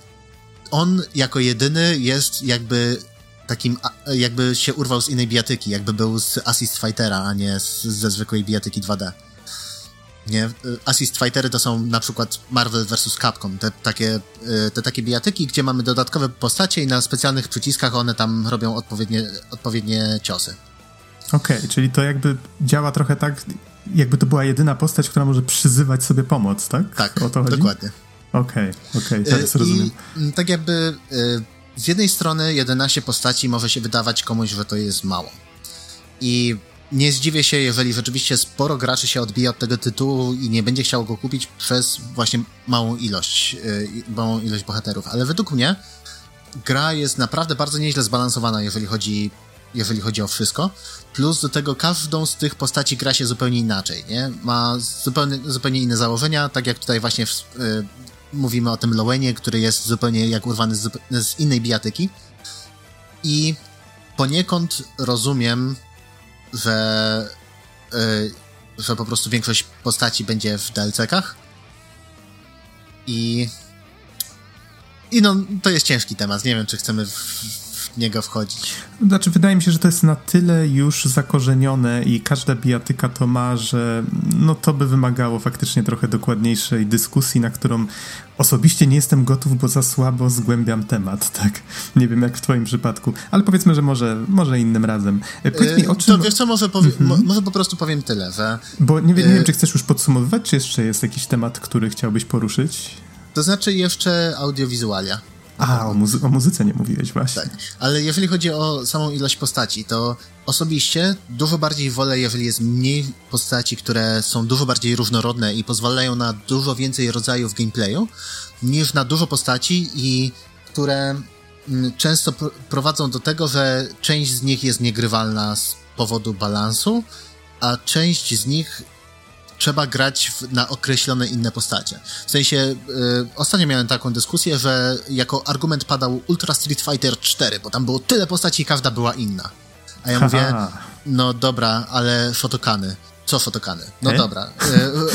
on jako jedyny jest jakby takim, jakby się urwał z innej bijatyki, jakby był z Assist Fightera, a nie z, ze zwykłej bijatyki 2D. Nie? Assist Fightery to są na przykład Marvel vs. Capcom, te takie, y, te takie bijatyki, gdzie mamy dodatkowe postacie i na specjalnych przyciskach one tam robią odpowiednie, odpowiednie ciosy. Okej, okay, czyli to jakby działa trochę tak, jakby to była jedyna postać, która może przyzywać sobie pomoc, tak? Tak, o to chodzi? dokładnie. Okej, okay, okej, okay, teraz rozumiem. I tak jakby y, z jednej strony 11 postaci może się wydawać komuś, że to jest mało. I nie zdziwię się, jeżeli rzeczywiście sporo graczy się odbija od tego tytułu i nie będzie chciało go kupić przez właśnie małą ilość, yy, małą ilość bohaterów. Ale według mnie gra jest naprawdę bardzo nieźle zbalansowana, jeżeli chodzi, jeżeli chodzi o wszystko. Plus do tego każdą z tych postaci gra się zupełnie inaczej, nie? Ma zupełnie, zupełnie inne założenia, tak jak tutaj właśnie yy, mówimy o tym Lowenie, który jest zupełnie jak urwany z, z innej bijatyki. I poniekąd rozumiem że, yy, że po prostu większość postaci będzie w DLC-kach. I. I no, to jest ciężki temat. Nie wiem, czy chcemy w, w niego wchodzić. Znaczy, wydaje mi się, że to jest na tyle już zakorzenione i każda bijatyka to ma, że no to by wymagało faktycznie trochę dokładniejszej dyskusji, na którą osobiście nie jestem gotów, bo za słabo zgłębiam temat, tak? Nie wiem jak w twoim przypadku, ale powiedzmy, że może, może innym razem. E, powiedz mi, o czym... To wiesz co, może, powie... mhm. może po prostu powiem tyle, że... Bo nie, wiem, nie wiem, czy chcesz już podsumowywać, czy jeszcze jest jakiś temat, który chciałbyś poruszyć? To znaczy jeszcze audiowizualia. A, o, muzy o, muzyce nie mówiłeś właśnie. Tak, ale jeżeli chodzi o samą ilość postaci, to osobiście dużo bardziej wolę, jeżeli jest mniej postaci, które są dużo bardziej różnorodne i pozwalają na dużo więcej rodzajów gameplayu, niż na dużo postaci i które mm, często prowadzą do tego, że część z nich jest niegrywalna z powodu balansu, a część z nich trzeba grać w, na określone inne postacie. W sensie, y, ostatnio miałem taką dyskusję, że jako argument padał Ultra Street Fighter 4, bo tam było tyle postaci i każda była inna. A ja mówię, no dobra, ale fotokany. Co fotokany? No e? dobra.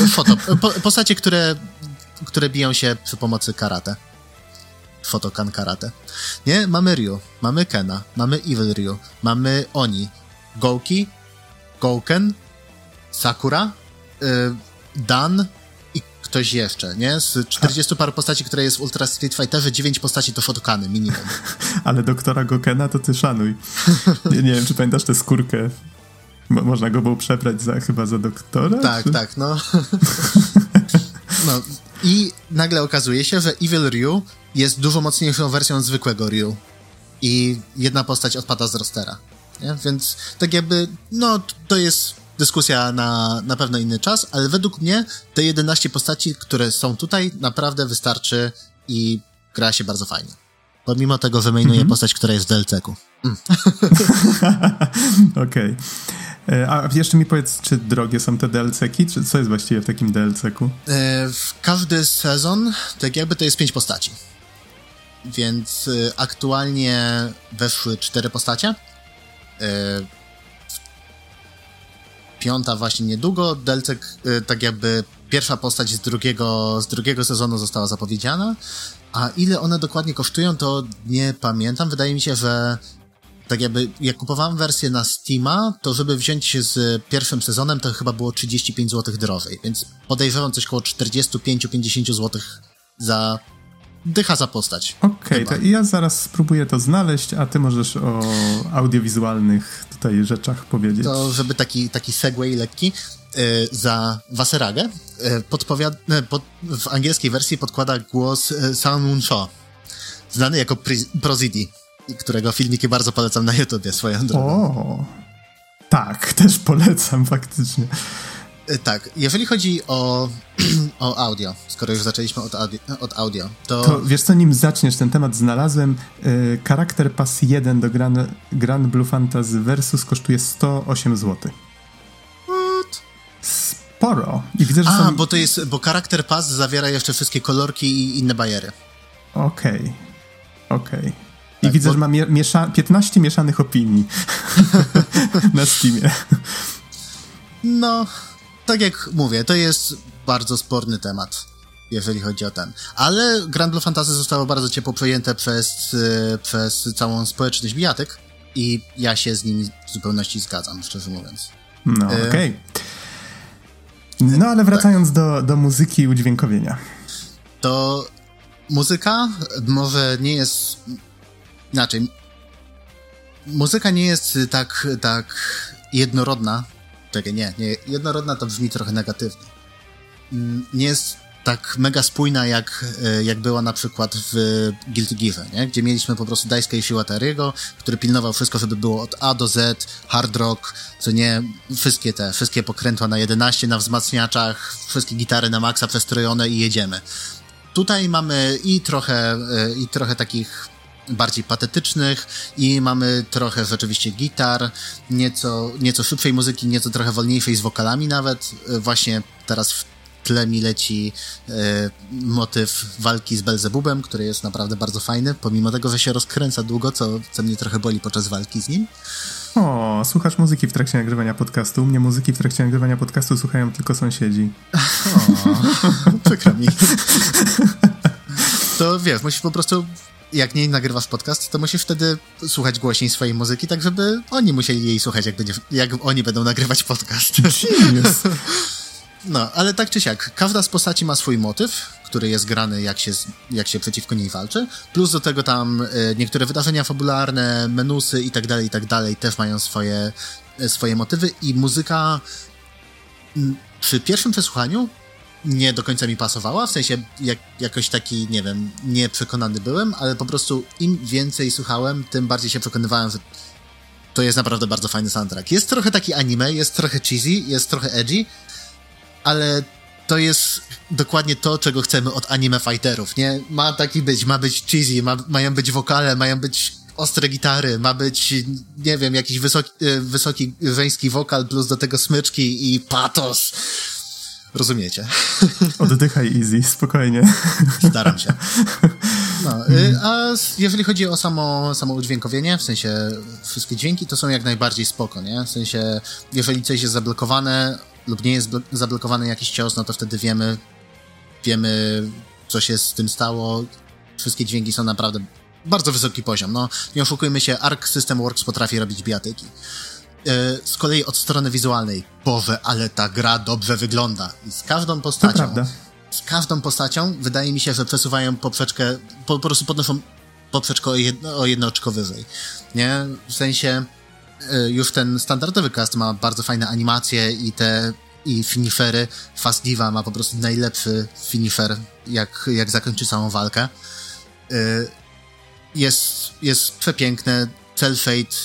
Y, foto, po, postacie, które, które biją się przy pomocy karate. Fotokan karate. Nie? Mamy Ryu, mamy Kena, mamy Evil Ryu, mamy Oni, Gouki, Gouken, Sakura, Dan i ktoś jeszcze, nie? Z 40 paru postaci, które jest w Ultra Street Fighterze, 9 postaci to fotokany, minimum. Ale doktora Gokena to ty szanuj. Nie, nie wiem, czy pamiętasz tę skórkę. Mo można go było przebrać za, chyba za doktora? Tak, czy? tak, no. no. I nagle okazuje się, że Evil Ryu jest dużo mocniejszą wersją zwykłego Ryu. I jedna postać odpada z rostera. Nie? Więc tak jakby, no, to jest dyskusja na, na pewno inny czas, ale według mnie te 11 postaci, które są tutaj, naprawdę wystarczy i gra się bardzo fajnie. Pomimo tego wymainuje mm -hmm. postać, która jest w DLC-ku. Mm. Okej. Okay. E, a jeszcze mi powiedz, czy drogie są te DLC-ki, czy co jest właściwie w takim DLC-ku? E, w każdy sezon, tak jakby to jest pięć postaci. Więc e, aktualnie weszły cztery postacie piąta właśnie niedługo. Delcek, y, tak jakby pierwsza postać z drugiego, z drugiego sezonu została zapowiedziana, a ile one dokładnie kosztują, to nie pamiętam. Wydaje mi się, że tak jakby jak kupowałem wersję na Steama, to żeby wziąć z pierwszym sezonem, to chyba było 35 zł drożej, więc podejrzewam coś około 45-50 zł za dycha za postać. Okej, okay, to ja zaraz spróbuję to znaleźć, a ty możesz o audiowizualnych tutaj rzeczach powiedzieć. To, żeby taki, taki segway lekki, yy, za Waseragę podpowiada, yy, pod, w angielskiej wersji podkłada głos yy, Moon Shaw, znany jako Prozidi, którego filmiki bardzo polecam na YouTubie swoją drogą. O, tak, też polecam faktycznie. Tak, jeżeli chodzi o o audio, skoro już zaczęliśmy od audio, od audio to... to... wiesz co, nim zaczniesz ten temat, znalazłem y, charakter Pass 1 do Grand, Grand Blue Fantasy Versus kosztuje 108 zł. What? Sporo. I widzę, że A, są... bo to jest, bo charakter Pass zawiera jeszcze wszystkie kolorki i inne bajery. Okej, okay. okej. Okay. I tak, widzę, bo... że ma miesza 15 mieszanych opinii na Steamie. No, tak jak mówię, to jest bardzo sporny temat, jeżeli chodzi o ten. Ale Grand Blue Fantasy zostało bardzo ciepło przejęte przez, e, przez całą społeczność bijatyk i ja się z nimi w zupełności zgadzam, szczerze mówiąc. No, e, okej. Okay. No, ale wracając tak. do, do muzyki i udźwiękowienia. To muzyka może nie jest... Inaczej. Muzyka nie jest tak, tak jednorodna Czekaj, nie, nie. Jednorodna to brzmi trochę negatywnie. Mm, nie jest tak mega spójna, jak, e, jak była na przykład w Guilty Gear, nie? gdzie mieliśmy po prostu Daisuke Ishiwatariego, który pilnował wszystko, żeby było od A do Z, hard rock, co nie, wszystkie te, wszystkie pokrętła na 11 na wzmacniaczach, wszystkie gitary na maksa przestrojone i jedziemy. Tutaj mamy i trochę, e, i trochę takich bardziej patetycznych i mamy trochę rzeczywiście gitar, nieco, nieco szybszej muzyki, nieco trochę wolniejszej z wokalami nawet. E, właśnie teraz w tle mi leci e, motyw walki z Belzebubem, który jest naprawdę bardzo fajny, pomimo tego, że się rozkręca długo, co, co mnie trochę boli podczas walki z nim. O, słuchasz muzyki w trakcie nagrywania podcastu. U mnie muzyki w trakcie nagrywania podcastu słuchają tylko sąsiedzi. O, przykro mi. To wiesz, musisz po prostu jak nie nagrywasz podcast, to musisz wtedy słuchać głośniej swojej muzyki, tak żeby oni musieli jej słuchać, jak, będzie, jak oni będą nagrywać podcast. Genius. No, ale tak czy siak, każda z postaci ma swój motyw, który jest grany, jak się, jak się przeciwko niej walczy, plus do tego tam y, niektóre wydarzenia fabularne, menusy i tak dalej, i tak dalej też mają swoje, y, swoje motywy i muzyka przy pierwszym przesłuchaniu nie do końca mi pasowała, w sensie jak, jakoś taki, nie wiem, nieprzekonany byłem, ale po prostu im więcej słuchałem, tym bardziej się przekonywałem, że to jest naprawdę bardzo fajny soundtrack. Jest trochę taki anime, jest trochę cheesy, jest trochę edgy, ale to jest dokładnie to, czego chcemy od anime fighterów, nie? Ma taki być, ma być cheesy, ma, mają być wokale, mają być ostre gitary, ma być, nie wiem, jakiś wysoki, e, wysoki żeński wokal, plus do tego smyczki i patos. Rozumiecie? Oddychaj easy, spokojnie. Staram się. No, y, a jeżeli chodzi o samo, samo udźwiękowienie, w sensie wszystkie dźwięki, to są jak najbardziej spoko, nie? W sensie, jeżeli coś jest zablokowane lub nie jest zablokowany jakiś cios, no to wtedy wiemy, wiemy, co się z tym stało. Wszystkie dźwięki są naprawdę bardzo wysoki poziom. No, nie oszukujmy się, Arc System Works potrafi robić bijatyki. E, z kolei od strony wizualnej, Boże, ale ta gra dobrze wygląda. I z każdą postacią, z każdą postacią wydaje mi się, że przesuwają poprzeczkę, po, po prostu podnoszą poprzeczkę o, jedno, o jedno oczko wyżej. Nie? W sensie e, już ten standardowy cast ma bardzo fajne animacje i te i finishery. Fast Diva ma po prostu najlepszy finisher, jak, jak zakończy całą walkę. E, jest, jest przepiękne. Cell Fate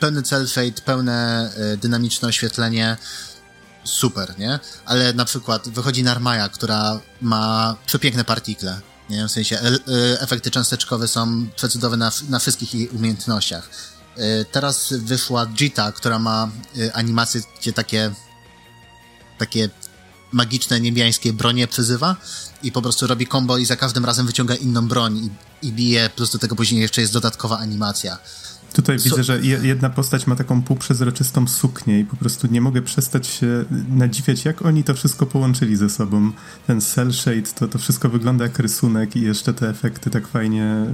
pełny cel fade, pełne e, dynamiczne oświetlenie, super, nie? Ale na przykład wychodzi Narmaja, która ma przepiękne partikle, nie? W sensie e, efekty cząsteczkowe są przecudowne na, na wszystkich jej umiejętnościach. Teraz wyszła Jita, która ma animacje, gdzie takie takie magiczne niebiańskie bronie przyzywa i po prostu robi combo i za każdym razem wyciąga inną broń i, i bije, plus do tego później jeszcze jest dodatkowa animacja. Tutaj so... widzę, że jedna postać ma taką półprzezroczystą suknię i po prostu nie mogę przestać się nadziwiać, jak oni to wszystko połączyli ze sobą. Ten cel shade, to, to wszystko wygląda jak rysunek i jeszcze te efekty tak fajnie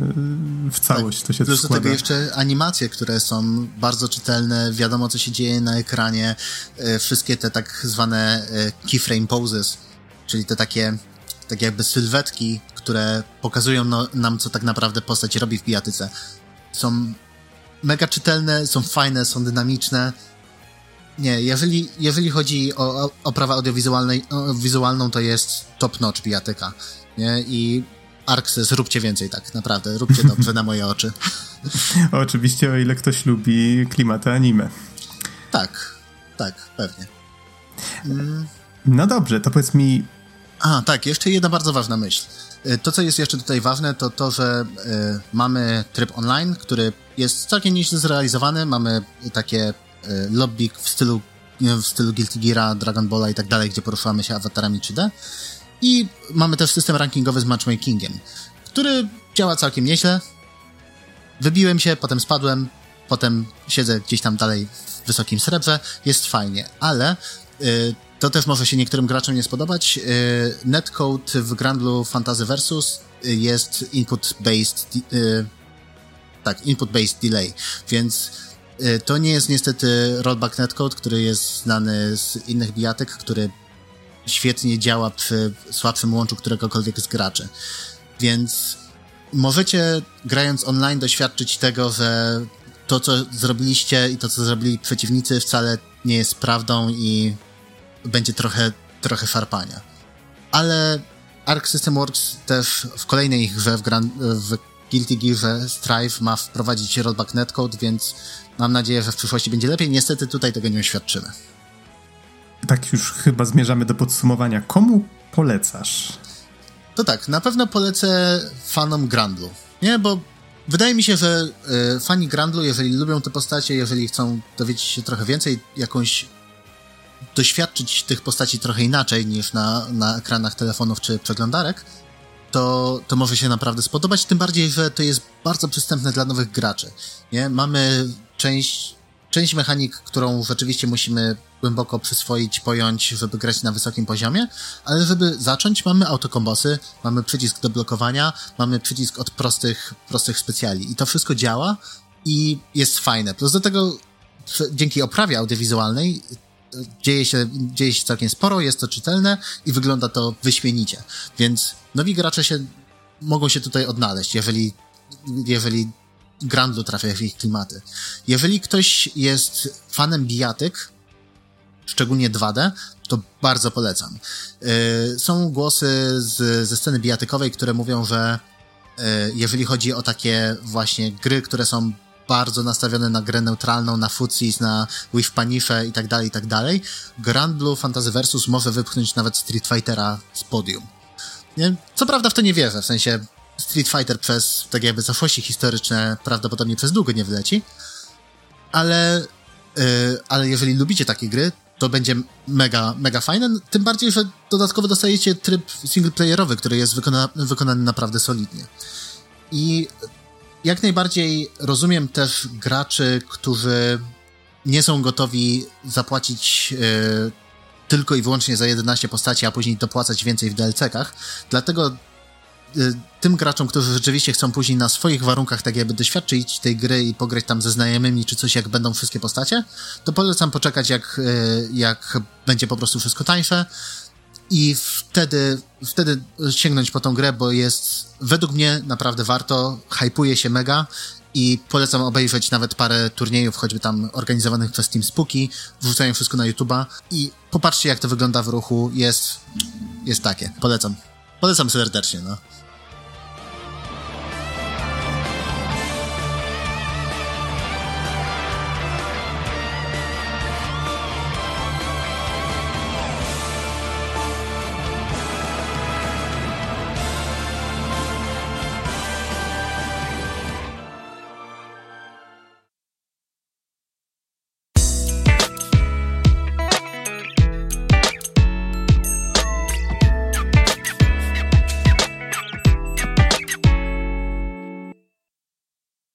y, w całość tak, to się Plus składa. do tego jeszcze animacje, które są bardzo czytelne, wiadomo co się dzieje na ekranie, y, wszystkie te tak zwane y, keyframe poses, czyli te takie tak jakby sylwetki, które pokazują no, nam, co tak naprawdę postać robi w bijatyce, są mega czytelne, są fajne, są dynamiczne. Nie, jeżeli, jeżeli chodzi o, oprawę audiowizualną, to jest top-notch bijatyka. Nie? I Arxes, róbcie więcej tak, naprawdę. Róbcie dobrze na moje oczy. Oczywiście, o ile ktoś lubi klimaty anime. Tak, tak, pewnie. Mm. No dobrze, to powiedz mi... A, tak, jeszcze jedna bardzo ważna myśl. Y, to, co jest jeszcze tutaj ważne, to to, że y, mamy tryb online, który jest całkiem nieźle zrealizowany. Mamy takie y, lobby w stylu, w stylu Guilty Geara, Dragon Balla i tak dalej, gdzie poruszamy się awatarami 3D. I mamy też system rankingowy z matchmakingiem, który działa całkiem nieźle. Wybiłem się, potem spadłem, potem siedzę gdzieś tam dalej w wysokim srebrze, jest fajnie, ale y, to też może się niektórym graczom nie spodobać. Y, netcode w Grandlu Fantasy Versus jest input-based, y, tak, input-based delay, więc y, to nie jest niestety rollback netcode, który jest znany z innych bijatek, który świetnie działa przy słabszym łączu któregokolwiek z graczy. Więc możecie grając online doświadczyć tego, że to, co zrobiliście i to, co zrobili przeciwnicy wcale nie jest prawdą i będzie trochę, trochę szarpania. Ale Arc System Works też w kolejnej grze, w, Grand, w Guilty Gear Strive ma wprowadzić rollback netcode, więc mam nadzieję, że w przyszłości będzie lepiej. Niestety tutaj tego nie oświadczymy. Tak już chyba zmierzamy do podsumowania. Komu polecasz? To tak, na pewno polecę fanom Grandlu. Nie, bo wydaje mi się, że y, fani Grandlu, jeżeli lubią te postacie, jeżeli chcą dowiedzieć się trochę więcej, jakąś doświadczyć tych postaci trochę inaczej niż na, na ekranach telefonów czy przeglądarek, to, to może się naprawdę spodobać, tym bardziej, że to jest bardzo przystępne dla nowych graczy. Nie? Mamy część, część mechanik, którą rzeczywiście musimy głęboko przyswoić, pojąć, żeby grać na wysokim poziomie, ale żeby zacząć, mamy autokombosy, mamy przycisk do blokowania, mamy przycisk od prostych, prostych specjali i to wszystko działa i jest fajne. Plus do tego dzięki oprawie audiowizualnej dzieje się, dzieje się całkiem sporo, jest to czytelne i wygląda to wyśmienicie. Więc nowi gracze się mogą się tutaj odnaleźć, jeżeli, jeżeli Grandlu trafia w ich klimaty. Jeżeli ktoś jest fanem bijatyk, szczególnie 2D, to bardzo polecam. Yy, są głosy z, ze sceny bijatykowej, które mówią, że yy, jeżeli chodzi o takie właśnie gry, które są bardzo nastawione na grę neutralną, na futsis, na with panife i tak dalej, i tak dalej, Grand Blue Fantasy Versus może wypchnąć nawet Street Fightera z podium. Nie? Co prawda w to nie wierzę, w sensie Street Fighter przez tak jakby zaszłości historyczne prawdopodobnie przez długo nie wyleci, ale, yy, ale jeżeli lubicie takie gry, to będzie mega, mega fajne, tym bardziej, że dodatkowo dostajecie tryb singleplayerowy, który jest wykona wykonany naprawdę solidnie. I jak najbardziej rozumiem też graczy, którzy nie są gotowi zapłacić yy, tylko i wyłącznie za 11 postaci, a później dopłacać więcej w DLC-kach. Dlatego yy, tym graczom, którzy rzeczywiście chcą później na swoich warunkach tak jakby doświadczyć tej gry i pograć tam ze znajomymi czy coś, jak będą wszystkie postacie, to polecam poczekać, jak, yy, jak będzie po prostu wszystko tańsze i wtedy, wtedy sięgnąć po tą grę, bo jest według mnie naprawdę warto, hypuje się mega i polecam obejrzeć nawet parę turniejów, choćby tam organizowanych przez Team Spooky, wrzucają wszystko na YouTube'a i popatrzcie jak to wygląda w ruchu, jest, jest takie, polecam. Polecam serdecznie, no.